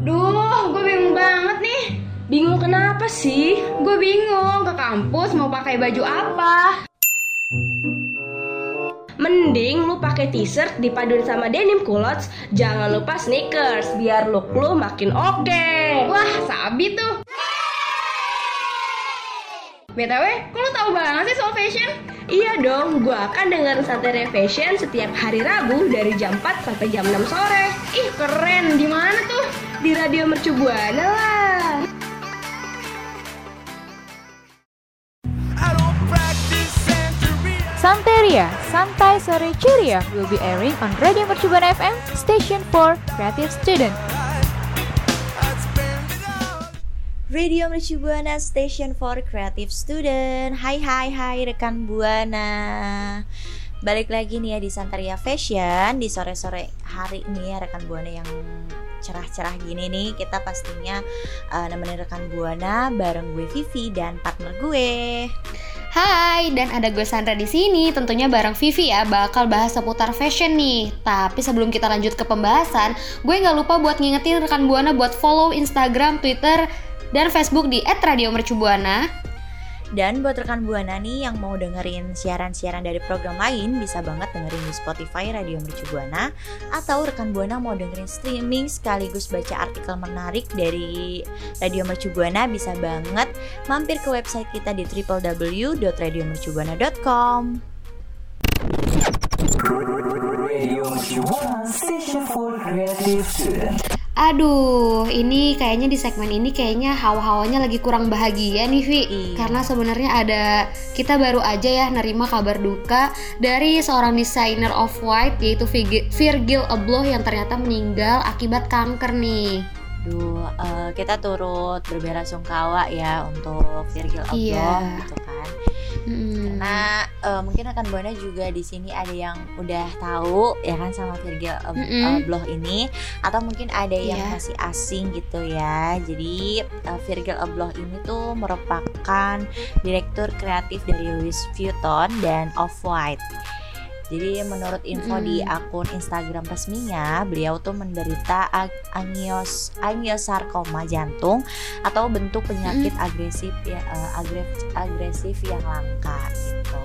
Duh, gue bingung banget nih. Bingung kenapa sih? Gue bingung ke kampus mau pakai baju apa. Mending lu pakai t-shirt dipaduin sama denim culottes, jangan lupa sneakers biar look lu makin oke. Wah, sabi tuh. BTW, kok lu tahu banget sih soal fashion? Iya dong, gua akan dengerin Santai Fashion setiap hari Rabu dari jam 4 sampai jam 6 sore. Ih, keren. Di mana tuh? Di Radio Mercu Buana lah. Santeria, Santai Sore Ceria will be airing on Radio Mercubuana FM, station for creative student. Radio Mercu Buana Station for Creative Student Hai hai hai rekan Buana Balik lagi nih ya di Santaria Fashion Di sore-sore hari ini ya rekan Buana yang cerah-cerah gini nih Kita pastinya uh, nemenin rekan Buana bareng gue Vivi dan partner gue Hai, dan ada gue Sandra di sini. Tentunya bareng Vivi ya, bakal bahas seputar fashion nih. Tapi sebelum kita lanjut ke pembahasan, gue nggak lupa buat ngingetin rekan buana buat follow Instagram, Twitter, dan Facebook di @radiomercubuana. Dan buat rekan Buana nih yang mau dengerin siaran-siaran dari program lain Bisa banget dengerin di Spotify Radio Mercu Buana Atau rekan Buana mau dengerin streaming sekaligus baca artikel menarik dari Radio Mercu Buana Bisa banget mampir ke website kita di www.radiomercubuana.com Aduh, ini kayaknya di segmen ini kayaknya hawa-hawanya lagi kurang bahagia nih, Vi. Iya. Karena sebenarnya ada kita baru aja ya nerima kabar duka dari seorang desainer of white yaitu Virgil Abloh yang ternyata meninggal akibat kanker nih. Duh, eh, kita turut berbelasungkawa ya untuk Virgil Abloh Iya. gitu kan Mm. Karena eh, mungkin rekan Buana juga di sini ada yang udah tahu ya kan sama Virgil Ab- Mm-mm. Abloh ini atau mungkin ada yang Iya. masih asing gitu ya. Jadi eh, Virgil Abloh ini tuh merupakan direktur kreatif dari Louis Vuitton dan Off-White. Jadi menurut info di Mm-mm. akun Instagram resminya, beliau tuh menderita angios angiosarkoma jantung atau bentuk penyakit agresif ya agres- agresif yang langka gitu.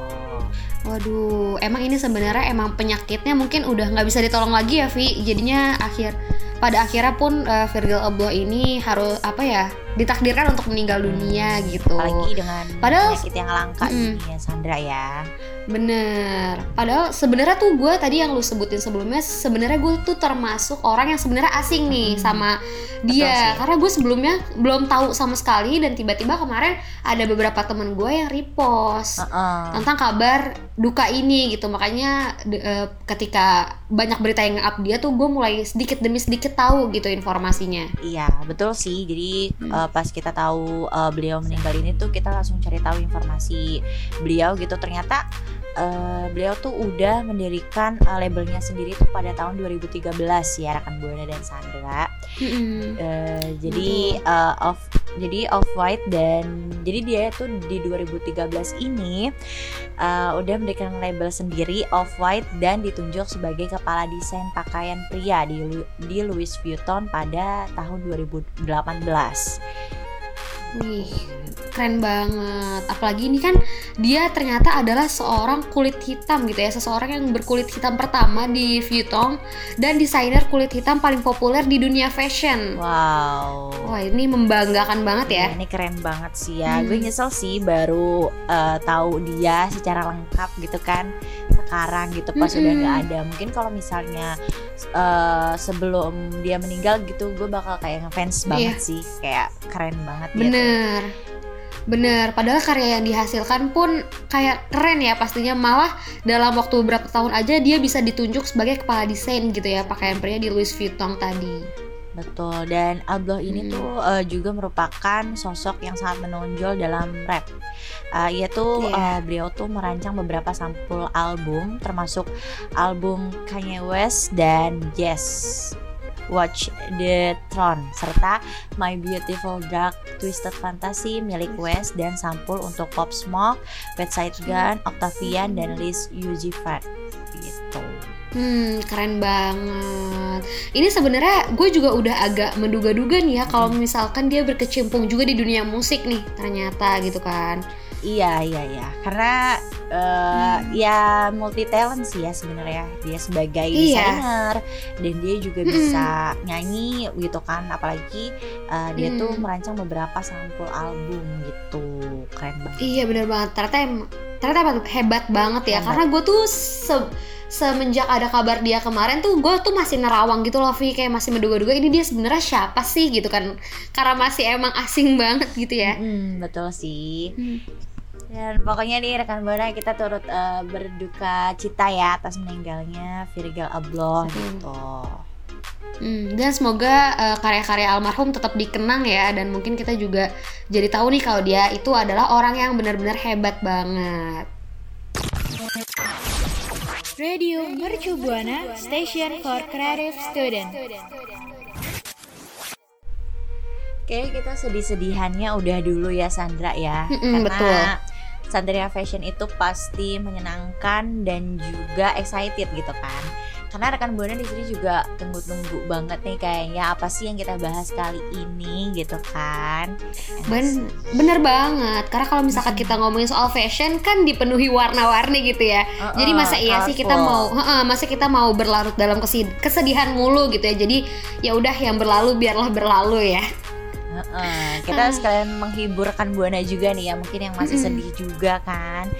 Waduh, emang ini sebenarnya emang penyakitnya mungkin udah nggak bisa ditolong lagi ya, Vi. Jadinya akhir pada akhirnya pun eh, Virgil Abloh ini harus apa ya ditakdirkan untuk meninggal dunia gitu. Apalagi dengan Padahal- penyakit yang langka Mm-mm. gini ya Sandra ya. Bener. Padahal sebenarnya tuh gue tadi yang lu sebutin sebelumnya sebenarnya gue tuh termasuk orang yang sebenarnya asing nih Hmm. sama dia. Karena gue sebelumnya belum tahu sama sekali dan tiba-tiba kemarin ada beberapa temen gue yang repost Heeh. tentang kabar duka ini gitu. Makanya de- eh, ketika banyak berita yang up dia tuh gue mulai sedikit demi sedikit tahu gitu informasinya. Iya betul sih. Jadi Hmm. Eh, pas kita tahu eh, beliau meninggal ini tuh kita langsung cari tahu informasi beliau gitu. Ternyata eh, beliau tuh udah mendirikan eh, labelnya sendiri tuh pada tahun 2013 ya rekan Buana dan Sandra. Mm-mm. Eh, jadi eh, off jadi off white dan jadi dia tuh di 2013 ini eh, udah mendirikan label sendiri off white dan ditunjuk sebagai kepala desain pakaian pria di di Louis Vuitton pada tahun 2018. Wih, keren banget. Apalagi ini kan dia ternyata adalah seorang kulit hitam gitu ya, seseorang yang berkulit hitam pertama di Vuitton dan desainer kulit hitam paling populer di dunia fashion. Wow. Wah, ini membanggakan banget ya. Ini keren banget sih ya. Hmm. Gue nyesel sih baru eh, tahu dia secara lengkap gitu kan sekarang gitu pas udah Mm-mm. nggak ada. Mungkin kalau misalnya eh, sebelum dia meninggal gitu, gue bakal kayak ngefans banget sih. Kayak keren banget dia tuh. Bener. Bener, padahal karya yang dihasilkan pun kayak keren ya pastinya malah dalam waktu beberapa tahun aja dia bisa ditunjuk sebagai kepala desain gitu ya pakaian pria di Louis Vuitton tadi. Betul. Dan Abloh ini Mm. tuh eh, juga merupakan sosok yang sangat menonjol dalam rap. Eh, ia tuh Iya. eh, beliau tuh merancang beberapa sampul album, termasuk album Kanye West dan Yes. Watch the Throne serta My Beautiful Dark Twisted Fantasy milik West dan sampul untuk Pop Smoke, Wet Side Gun, Octavian dan Liz Uzi Vert gitu. Hmm, keren banget. Ini sebenarnya gue juga udah agak menduga-duga nih ya kalau misalkan dia berkecimpung juga di dunia musik nih ternyata gitu kan. Iya iya iya karena eh, ya multi talent sih ya sebenarnya dia sebagai Iya. desainer dan dia juga bisa nyanyi gitu kan apalagi eh, dia Hmm. tuh merancang beberapa sampul album gitu keren banget. Iya bener banget. Ternyata em- ternyata hebat banget ya. Hebat. Karena gue tuh se- semenjak ada kabar dia kemarin tuh gue tuh masih nerawang gitu loh Vi kayak masih menduga-duga ini dia sebenarnya siapa sih gitu kan karena masih emang asing banget gitu ya Mm, betul sih. Hmm. Dan pokoknya nih rekan buana kita turut eh, berduka cita ya atas meninggalnya Virgil Abloh Hmm. gitu. Hmm, dan semoga eh, karya-karya almarhum tetap dikenang ya dan mungkin kita juga jadi tahu nih kalau dia itu adalah orang yang benar-benar hebat banget. Radio Mercu Buana Station for Creative Student. Kayaknya kita sedih-sedihannya udah dulu ya Sandra ya. Mm-mm, Karena betul. Sandria Fashion itu pasti menyenangkan dan juga excited gitu kan. Karena rekan buana di sini juga tunggu-tunggu banget nih kayaknya apa sih yang kita bahas kali ini gitu kan. Ben bener banget karena kalau misalkan kita ngomongin soal fashion kan dipenuhi warna-warni gitu ya. Uh-uh, Jadi masa iya sih kita mau, colorful. heeh, masa kita mau berlarut dalam kesedihan mulu gitu ya. Jadi ya udah yang berlalu biarlah berlalu ya. Kita sekalian menghibur rekan buana juga nih ya mungkin yang masih sedih juga kan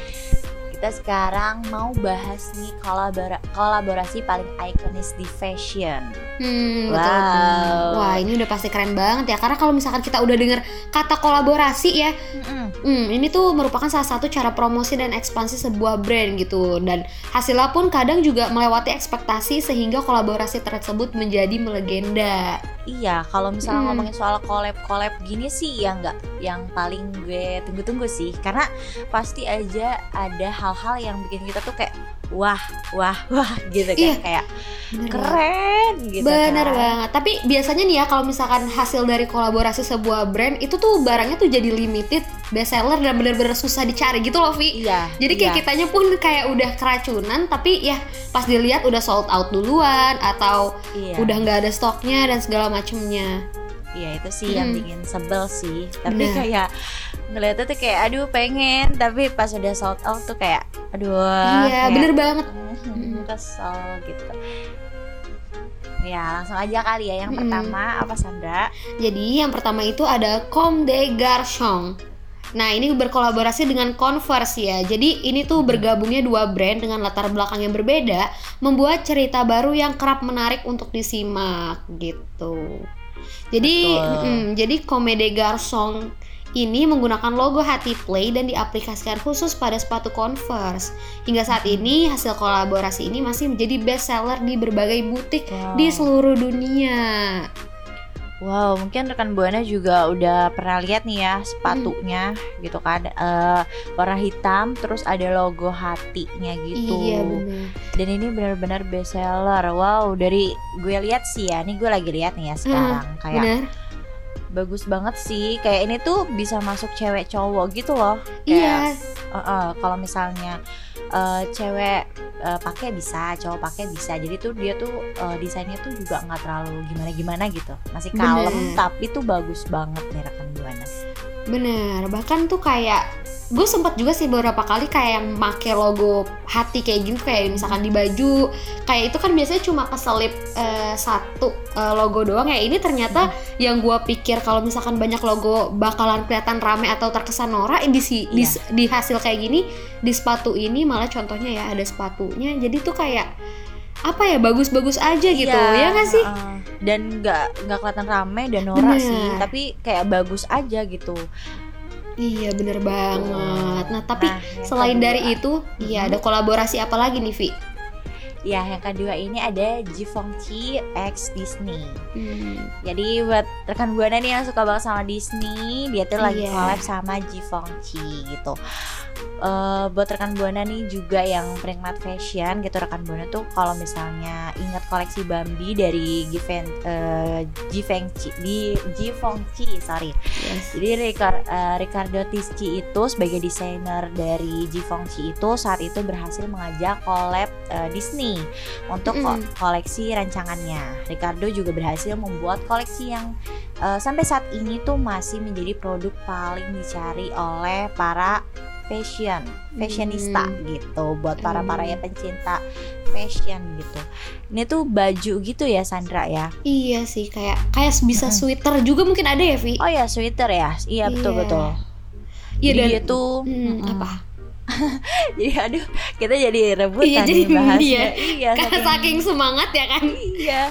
kita sekarang mau bahas nih kolabora- kolaborasi paling ikonis di fashion Hmm, betul. Wow. Wah, ini udah pasti keren banget ya. Karena kalau misalkan kita udah denger kata kolaborasi ya, Hmm, ini tuh merupakan salah satu cara promosi dan ekspansi sebuah brand gitu dan hasilnya pun kadang juga melewati ekspektasi sehingga kolaborasi tersebut menjadi melegenda. Iya, kalau misalnya Mm. ngomongin soal collab-collab gini sih ya nggak yang paling gue tunggu-tunggu sih karena pasti aja ada hal-hal yang bikin kita tuh kayak wah, wah, wah gitu kan Iya. kayak Bener banget. keren gitu Bener kan. banget. Tapi biasanya nih ya kalau misalkan hasil dari kolaborasi sebuah brand itu tuh barangnya tuh jadi limited, best seller dan bener-bener susah dicari gitu loh Vi. Iya. Jadi kayak iya. kitanya pun kayak udah keracunan tapi ya pas dilihat udah sold out duluan atau Iya. udah nggak ada stoknya dan segala macemnya. Iya itu sih yang Mm. bikin sebel sih Tapi Bener. kayak ngeliatnya tuh kayak aduh pengen Tapi pas udah sold out tuh kayak aduh iya, kayak, bener banget. "Hmm, Kesel gitu Ya langsung aja kali ya yang Mm-mm. pertama apa Sandra Jadi yang pertama itu ada Comme des Garçons. Nah ini berkolaborasi dengan Converse ya. Jadi ini tuh bergabungnya dua brand dengan latar belakang yang berbeda, membuat cerita baru yang kerap menarik untuk disimak gitu. Jadi, mm, jadi Comme des Garçons ini menggunakan logo hati play dan diaplikasikan khusus pada sepatu Converse. Hingga saat ini hasil kolaborasi ini masih menjadi best seller di berbagai butik Wow. di seluruh dunia. Wow mungkin rekan Buana juga udah pernah lihat nih ya sepatunya gitu kan eh, Warna hitam terus ada logo hatinya gitu Iya benar. Dan ini benar-benar best seller Wow dari gue lihat sih ya Ini gue lagi lihat nih ya sekarang Kayak Benar. Bagus banget sih. Kayak ini tuh bisa masuk cewek cowok gitu loh. Iya. kayak eh, eh, kalau misalnya eh, cewek eh, pakai bisa cowok pakai bisa. Jadi tuh dia tuh eh, desainnya tuh juga nggak terlalu gimana gimana gitu. Masih kalem Bener. tapi tuh bagus banget nih rekan buana Bener, bahkan tuh kayak gue sempat juga sih beberapa kali kayak yang make logo hati kayak gitu kayak misalkan di baju. Kayak itu kan biasanya cuma keselip eh, satu eh, logo doang ya. Ini ternyata yang gue pikir kalau misalkan banyak logo bakalan kelihatan rame atau terkesan norak di si di, Iya. di hasil kayak gini di sepatu ini malah contohnya ya ada sepatunya. Jadi tuh kayak apa ya bagus-bagus aja gitu. Ya nggak sih? eh, dan nggak nggak kelihatan rame dan norak Bener. sih tapi kayak bagus aja gitu iya bener banget nah tapi Nah, Selain kedua- dari itu, iya Mhm. ada kolaborasi apa lagi nih, Vi? Ya, yang kedua ini ada Givenchy X Disney. Hmm, Jadi buat rekan buana nih yang suka banget sama Disney, dia tuh lagi Iya. collab sama Givenchy gitu. Eh, buat rekan buana nih juga yang penikmat fashion gitu rekan buana tuh kalau misalnya ingat koleksi Bambi dari Given eh, Givenchy di Givenchy sorry jadi Ricar- eh, Ricardo Tisci itu sebagai desainer dari Givenchy itu saat itu berhasil mengajak collab eh, Disney untuk Mm-mm. koleksi rancangannya. Ricardo juga berhasil membuat koleksi yang eh, sampai saat ini tuh masih menjadi produk paling dicari oleh para fashion, fashionista Hmm. gitu buat para para ya pencinta fashion gitu. Ini tuh baju gitu ya Sandra ya. Iya sih kayak kayak bisa sweater juga mungkin ada ya Vi Oh ya sweater ya. Iya betul Iya. betul. Iya Jadi dan dia tuh Hmm, mm-mm. apa jadi aduh kita jadi rebutan Iya, nih jadi bahasnya. iya. Iya, karena saking semangat ya kan iya.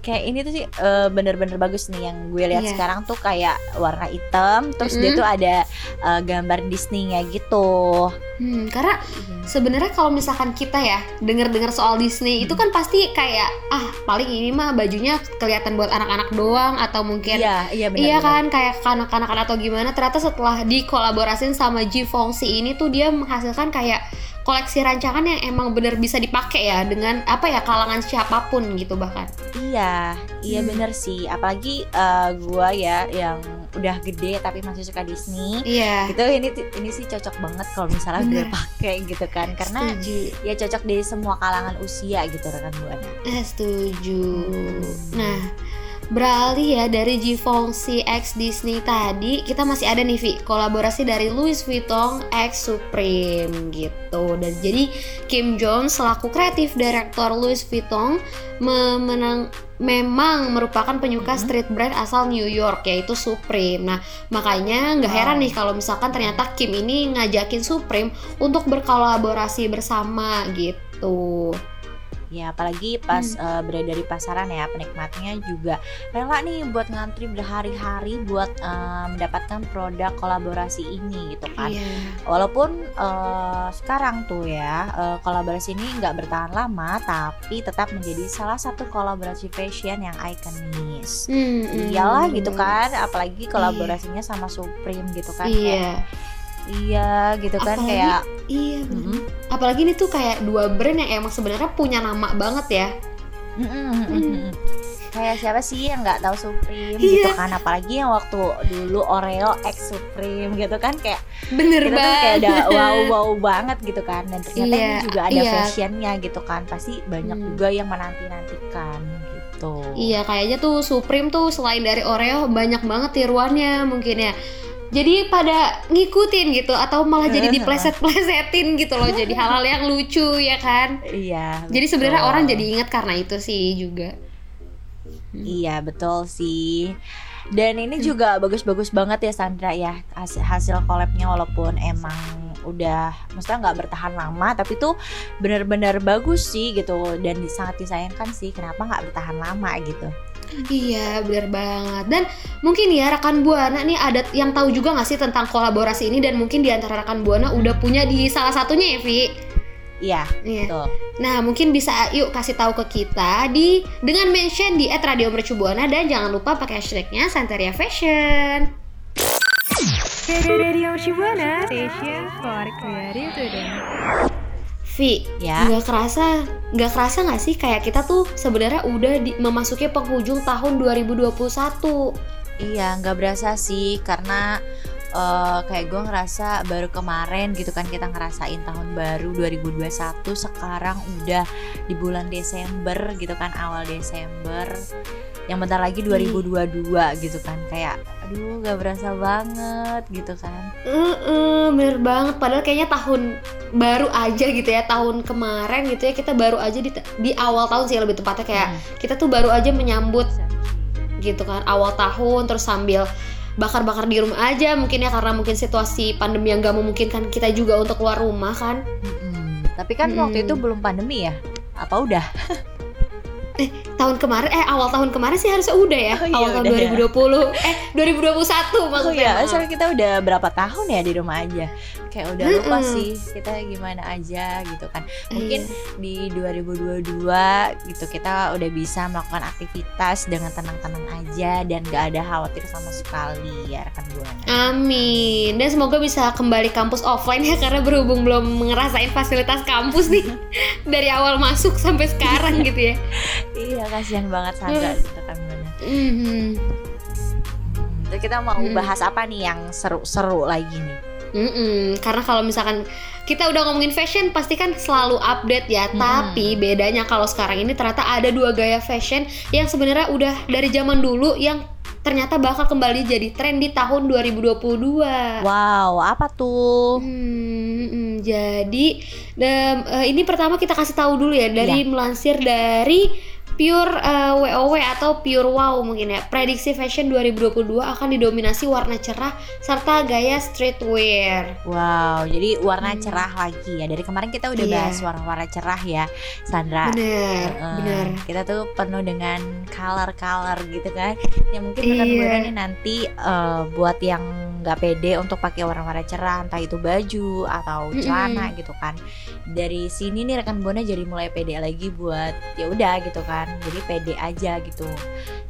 Kayak ini tuh sih eh, bener-bener bagus nih yang gue lihat Iya. sekarang tuh kayak warna hitam, terus dia Mm-mm. tuh ada eh, gambar Disney-nya gitu. Hmm, karena sebenarnya kalau misalkan kita ya dengar-dengar soal Disney itu kan pasti kayak ah paling ini mah bajunya kelihatan buat anak-anak doang atau mungkin Iya, iya benar. Iya kan kayak kanak-kanakan atau gimana ternyata setelah dikolaborasiin sama Givenchy ini tuh dia menghasilkan kayak koleksi rancangan yang emang bener bisa dipakai ya dengan apa ya kalangan siapa pun gitu bahkan. Iya, iya Hmm. bener sih. Apalagi eh, gua ya yang udah gede tapi masih suka Disney. Iya. Gitu ini ini sih cocok banget kalau misalnya gue Bener. pakai gitu kan karena Setuju. ya cocok di semua kalangan usia gitu rekan buana. Eh, setuju. Hmm. Nah, beralih ya dari Givenchy X Disney tadi, kita masih ada nih Vi, kolaborasi dari Louis Vuitton X Supreme gitu. Dan jadi Kim Jones selaku kreatif direktur Louis Vuitton memenang memang merupakan penyuka Mhm. street brand asal New York yaitu Supreme. Nah, makanya nggak heran nih kalau misalkan ternyata Kim ini ngajakin Supreme untuk berkolaborasi bersama gitu. Ya apalagi pas eh, berada di pasaran ya penikmatnya juga rela nih buat ngantri berhari-hari buat eh, mendapatkan produk kolaborasi ini gitu kan. Iya. Walaupun eh, sekarang tuh ya eh, kolaborasi ini nggak bertahan lama tapi tetap menjadi salah satu kolaborasi fashion yang ikonis. Hmm, hmm, Iyalah bener gitu kan, apalagi kolaborasinya sama Supreme gitu kan. Iya. Kayak, iya gitu kan Apalagi- kayak Iya. bener. mm-mm, Apalagi ini tuh kayak dua brand yang emang sebenarnya punya nama banget ya. mm-mm, Hmm. mm-mm. Kayak siapa sih yang nggak tahu Supreme Iya. gitu kan apalagi yang waktu dulu Oreo X Supreme gitu kan kayak Bener kita tuh banget. kayak udah wow wow banget gitu kan dan ternyata Iya, ini juga ada iya. fashionnya gitu kan pasti banyak Hmm. juga yang menanti nantikan gitu Iya, kayaknya tuh Supreme tuh selain dari Oreo banyak banget tiruannya mungkin ya. Jadi pada ngikutin gitu atau malah jadi dipleset-plesetin gitu loh jadi hal-hal yang lucu ya kan. iya Jadi sebenarnya betul. orang jadi ingat karena itu sih juga. iya betul sih dan Hmm. ini juga bagus-bagus banget ya Sandra ya hasil, hasil collabnya walaupun emang udah maksudnya nggak bertahan lama tapi tuh bener-bener bagus sih gitu dan sangat disayangkan sih kenapa nggak bertahan lama gitu Iya, bener banget. Dan mungkin ya rekan Buana nih ada yang tahu juga nggak sih tentang kolaborasi ini dan mungkin di antara rekan Buana udah punya di salah satunya ya, Vi. iya Iya. betul Nah, mungkin bisa yuk kasih tahu ke kita di dengan mention di @radiomercubuana dan jangan lupa pakai hashtagnya Santeria Fashion. Radio Shibuana Station for Creative Student. Vi, ya. nggak kerasa, nggak kerasa nggak sih kayak kita tuh sebenarnya udah di, memasuki penghujung tahun 2021. Iya, nggak berasa sih karena eh, kayak gue ngerasa baru kemarin gitu kan kita ngerasain tahun baru 2021 sekarang udah di bulan Desember gitu kan awal Desember. Yang bentar lagi 2022 gitu kan kayak aduh nggak berasa banget gitu kan Heeh, bener banget. Padahal kayaknya tahun baru aja gitu ya, tahun kemarin gitu ya kita baru aja di, di awal tahun sih lebih tepatnya kayak Hmm. kita tuh baru aja menyambut gitu kan awal tahun terus sambil bakar-bakar di rumah aja mungkin ya karena mungkin situasi pandemi yang gak memungkinkan kita juga untuk keluar rumah kan. Mm-mm. tapi kan waktu Mm-mm. itu belum pandemi ya apa udah tahun kemarin eh awal tahun kemarin sih harusnya udah ya Oh iya, awal tahun udah ya. 2020 eh 2021 Oh maksudnya ya, maaf. soalnya kita udah berapa tahun ya di rumah aja. Kayak udah lupa Mm-mm. sih kita gimana aja gitu kan. Mungkin Iya. di 2022 gitu kita udah bisa melakukan aktivitas dengan tenang-tenang aja dan gak ada khawatir sama sekali ya rekan buana. Amin dan semoga bisa kembali kampus offline ya karena berhubung belum ngerasain fasilitas kampus nih dari awal masuk sampai sekarang gitu ya. Iya kasihan banget Sandra Hmm. rekan buana. Mhm. Hmm, Terus kita mau Hmm. bahas apa nih yang seru-seru lagi nih? Mm-mm, karena kalau misalkan kita udah ngomongin fashion pasti kan selalu update ya. Mm-mm. Tapi bedanya kalau sekarang ini ternyata ada dua gaya fashion yang sebenarnya udah dari zaman dulu yang ternyata bakal kembali jadi tren di tahun 2022. Wow, apa tuh? Hmm, mm, jadi eh, ini pertama kita kasih tahu dulu ya dari melansir dari Pure eh, WOW atau Pure Wow mungkin ya. Prediksi fashion 2022 akan didominasi warna cerah serta gaya streetwear. Wow, jadi warna Hmm. cerah lagi ya. Dari kemarin kita udah Iya. bahas warna-warna cerah ya, Sandra. Bener, Heeh, bener. Kita tuh penuh dengan color-color gitu kan. Yang mungkin Iya. buana nih nanti eh, buat yang nggak pede untuk pakai warna-warna cerah, entah itu baju atau celana gitu kan. Dari sini nih rekan buana jadi mulai pede lagi buat ya udah gitu kan. Jadi pede aja gitu.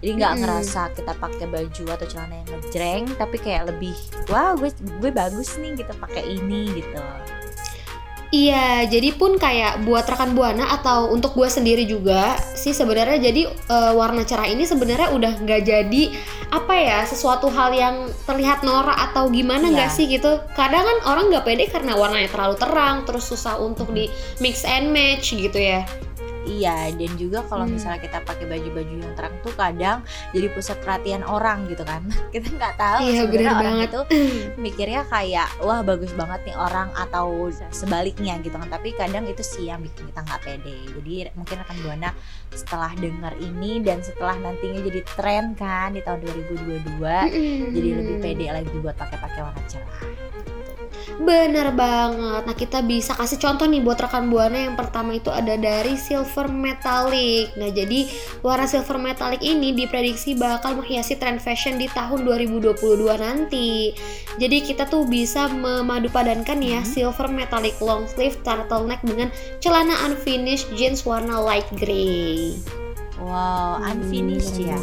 Jadi nggak Mm-mm. ngerasa kita pakai baju atau celana yang ngejreng, tapi kayak lebih wow gue gue bagus nih gitu pakai ini gitu. Iya, jadi pun kayak buat rekan buana atau untuk gue sendiri juga sih sebenarnya jadi eh, warna cerah ini sebenarnya udah nggak jadi apa ya sesuatu hal yang terlihat norak atau gimana nggak Iya. sih gitu. Kadang kan orang nggak pede karena warnanya terlalu terang, terus susah untuk di mix and match gitu ya. Iya, dan juga kalau Hmm. misalnya kita pakai baju-baju yang terang tuh kadang jadi pusat perhatian orang gitu kan. Kita nggak tahu Iya, sebenarnya orang banget. itu mikirnya kayak wah bagus banget nih orang atau sebaliknya gitu kan. Tapi kadang itu sih yang bikin kita nggak pede. Jadi mungkin akan buana setelah dengar ini dan setelah nantinya jadi tren kan di tahun 2022 jadi lebih pede lagi buat pakai-pakai warna cerah. Bener banget. Nah kita bisa kasih contoh nih buat rekan buana yang pertama itu ada dari silver metallic. Nah jadi warna silver metallic ini diprediksi bakal menghiasi tren fashion di tahun 2022 nanti. Jadi kita tuh bisa memadupadankan ya Mhm. silver metallic long sleeve turtleneck dengan celana unfinished jeans warna light grey. Wow, unfinished Hmm, ya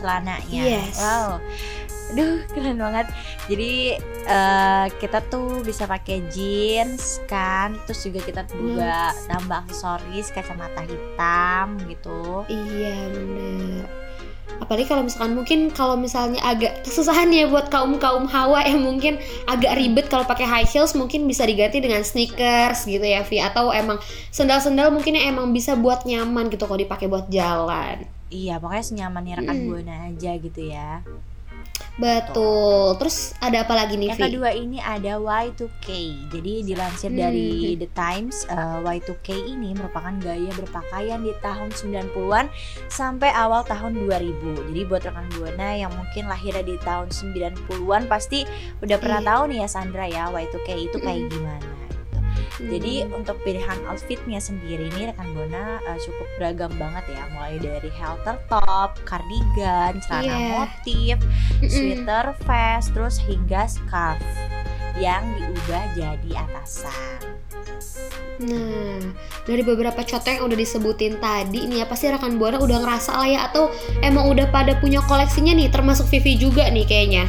celananya. Yes. Wow. Aduh, keren banget. Jadi eh, kita tuh bisa pakai jeans kan, terus juga kita juga tambah aksesoris kacamata hitam gitu. Iya bener Apalagi kalau misalkan mungkin kalau misalnya agak kesusahan ya buat kaum kaum hawa yang mungkin agak ribet kalau pakai high heels mungkin bisa diganti dengan sneakers gitu ya Vi atau emang sendal-sendal mungkin yang emang bisa buat nyaman gitu kalau dipakai buat jalan. Iya, pokoknya senyamannya rekan Mm. buana aja gitu ya. Betul. Terus ada apa lagi nih Yang kedua ini ada Y2K. Jadi dilansir Hmm. dari The Times, eh, Y2K ini merupakan gaya berpakaian di tahun 90-an sampai awal tahun 2000. Jadi buat rekan Buana yang mungkin lahirnya di tahun 90-an pasti udah pernah Iya. tahu nih ya Sandra ya Y2K itu kayak gimana. Jadi untuk pilihan outfitnya sendiri ini rekan Buana eh, cukup beragam banget ya, mulai dari halter top, cardigan, celana Iya. motif, sweater vest terus hingga scarf yang diubah jadi atasan. Nah, dari beberapa contoh yang udah disebutin tadi nih ya pasti rekan Buana udah ngerasa lah ya atau emang udah pada punya koleksinya nih termasuk Vivi juga nih kayaknya.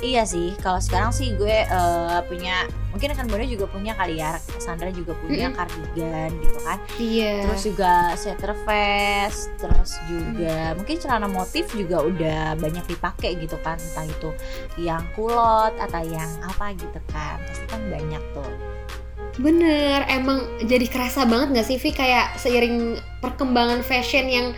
Iya sih, kalau sekarang sih gue eh, punya mungkin rekan Buana juga punya kali ya, Sandra juga punya Mm-mm. cardigan gitu kan. Iya. Terus juga sweater vest, terus juga mungkin celana motif juga udah banyak dipakai gitu kan, entah itu yang kulot atau yang apa gitu kan. Pasti kan banyak tuh. Bener, emang jadi kerasa banget gak sih Vi kayak seiring perkembangan fashion yang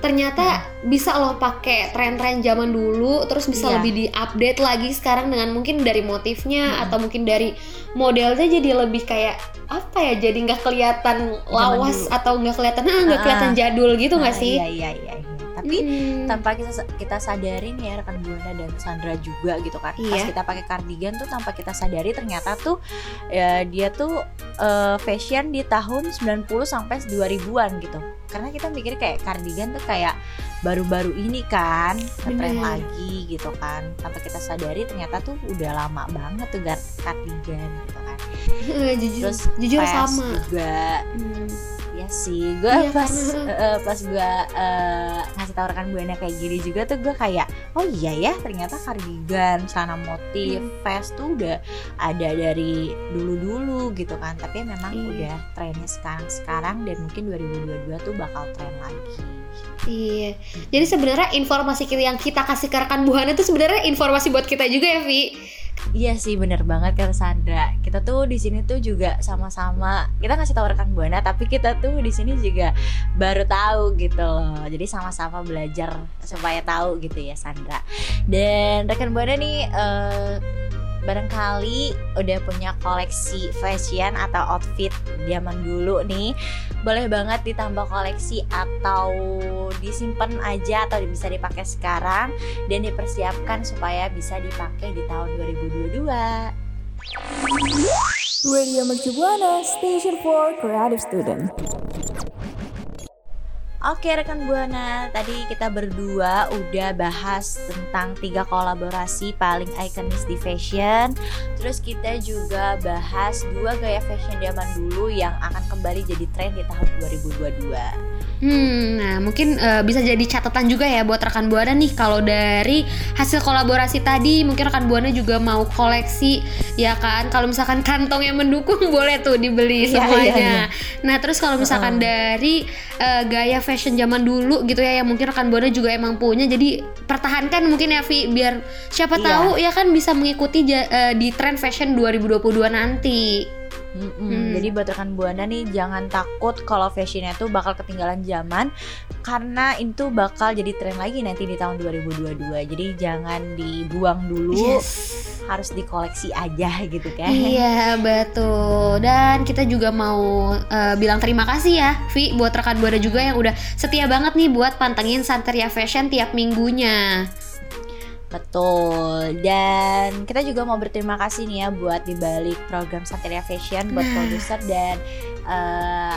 ternyata bisa loh pakai tren-tren zaman dulu terus bisa Iya. lebih di-update lagi sekarang dengan mungkin dari motifnya Hmm. atau mungkin dari modelnya jadi lebih kayak apa ya jadi nggak kelihatan lawas atau nggak kelihatan ah nggak Ah. kelihatan jadul gitu nggak sih? Iya iya iya. Tapi Mm. tanpa kita kita sadarin ya rekan buana dan Sandra juga gitu kan pas Iya. kita pakai kardigan tuh tanpa kita sadari ternyata tuh ya, dia tuh eh, fashion di tahun 90 sampai 2000-an gitu karena kita mikir kayak kardigan tuh kayak baru-baru ini kan ngetren Bener. lagi gitu kan tanpa kita sadari ternyata tuh udah lama banget tuh kardigan gitu kan jujur, terus jujur sama. juga Hmm. Sih gue Iya, pas eh, pas gue eh, ngasih tau rekan buana kayak gini juga tuh gue kayak oh iya ya ternyata kardigan celana motif Hmm. vest tuh udah ada dari dulu dulu gitu kan tapi memang Iya. udah trennya sekarang sekarang dan mungkin 2022 tuh bakal tren lagi Iya. Jadi sebenarnya informasi kita yang kita kasih ke rekan buana itu sebenarnya informasi buat kita juga ya, Vi. Iya sih bener banget kata Sandra. Kita tuh di sini tuh juga sama-sama kita ngasih tahu rekan buana, tapi kita tuh di sini juga baru tahu gitu loh. Jadi sama-sama belajar supaya tahu gitu ya Sandra. Dan rekan buana nih eh, barangkali udah punya koleksi fashion atau outfit zaman dulu nih boleh banget ditambah koleksi atau disimpan aja atau bisa dipakai sekarang dan dipersiapkan supaya bisa dipakai di tahun 2022. Radio Mercu Buana, Station for Creative Student. Oke rekan Buana, tadi kita berdua udah bahas tentang tiga kolaborasi paling ikonis di fashion. Terus kita juga bahas dua gaya fashion zaman dulu yang akan kembali jadi tren di tahun 2022. Hmm, nah mungkin eh, bisa jadi catatan juga ya buat rekan buana nih kalau dari hasil kolaborasi tadi mungkin rekan buana juga mau koleksi ya kan kalau misalkan kantong yang mendukung boleh tuh dibeli Iya, semuanya. iya, iya. Nah terus kalau misalkan dari eh, gaya fashion zaman dulu gitu ya yang mungkin rekan buana juga emang punya jadi pertahankan mungkin ya Vi biar siapa Iya. tahu ya kan bisa mengikuti eh, di tren fashion 2022 nanti. Mm-mm. Hmm. Jadi buat rekan buana nih jangan takut kalau fashionnya tuh bakal ketinggalan zaman karena itu bakal jadi tren lagi nanti di tahun 2022. Jadi jangan dibuang dulu, harus dikoleksi aja gitu kan. Iya betul dan kita juga mau eh, bilang terima kasih ya Vi buat rekan buana juga yang udah setia banget nih buat pantengin Santeria Fashion tiap minggunya. Betul. Dan kita juga mau berterima kasih nih ya buat dibalik program Santeria Fashion buat Nah. produser dan eh,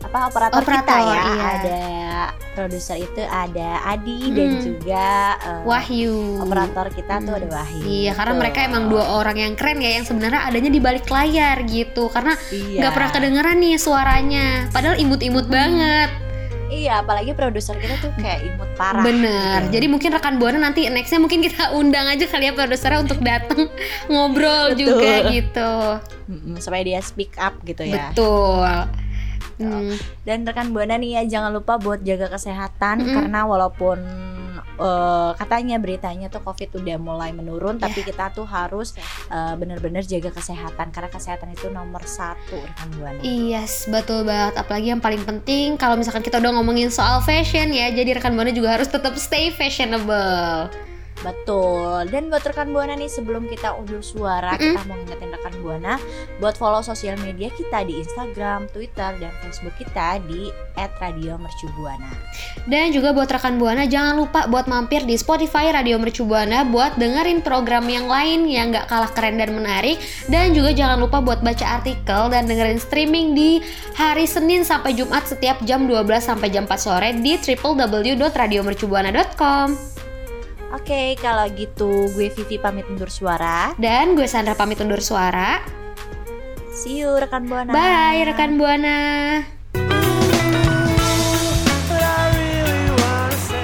apa operator, kita Operator, ya. iya. Ada produser itu ada Adi dan Hmm. juga eh, Wahyu. operator kita tuh Hmm. ada Wahyu. Iya karena Betul. mereka emang dua orang yang keren ya yang sebenarnya adanya di balik layar gitu karena Iya. nggak pernah kedengeran nih suaranya padahal imut-imut banget Iya, apalagi produser kita tuh kayak imut parah. bener gitu. jadi mungkin rekan buana nanti nextnya mungkin kita undang aja kali ya produsernya untuk datang ngobrol Betul. juga gitu supaya dia speak up gitu ya. betul Hmm. Dan rekan buana nih ya jangan lupa buat jaga kesehatan Mm-mm. karena walaupun eh, katanya beritanya tuh COVID udah mulai menurun, Iya. tapi kita tuh harus eh, bener-bener jaga kesehatan karena kesehatan itu nomor satu rekan buana. Yes, betul banget. Apalagi yang paling penting kalau misalkan kita udah ngomongin soal fashion ya, jadi rekan buana juga harus tetap stay fashionable. Betul. Dan buat rekan buana nih sebelum kita undur suara, Mm-mm. kita mau ngingetin rekan buana buat follow sosial media kita di Instagram, Twitter, dan Facebook kita di @radiomercubuana. Dan juga buat rekan buana jangan lupa buat mampir di Spotify Radio Mercu Buana buat dengerin program yang lain yang nggak kalah keren dan menarik. Dan juga jangan lupa buat baca artikel dan dengerin streaming di hari Senin sampai Jumat setiap jam 12 sampai jam 4 sore di www.radiomercubuana.com. Oke, kalau gitu gue Vivi pamit undur suara. Dan gue Sandra pamit undur suara. See you rekan buana. Bye rekan buana.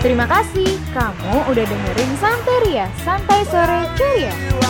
Terima kasih kamu udah dengerin Santeria, Santai Sore Ceria.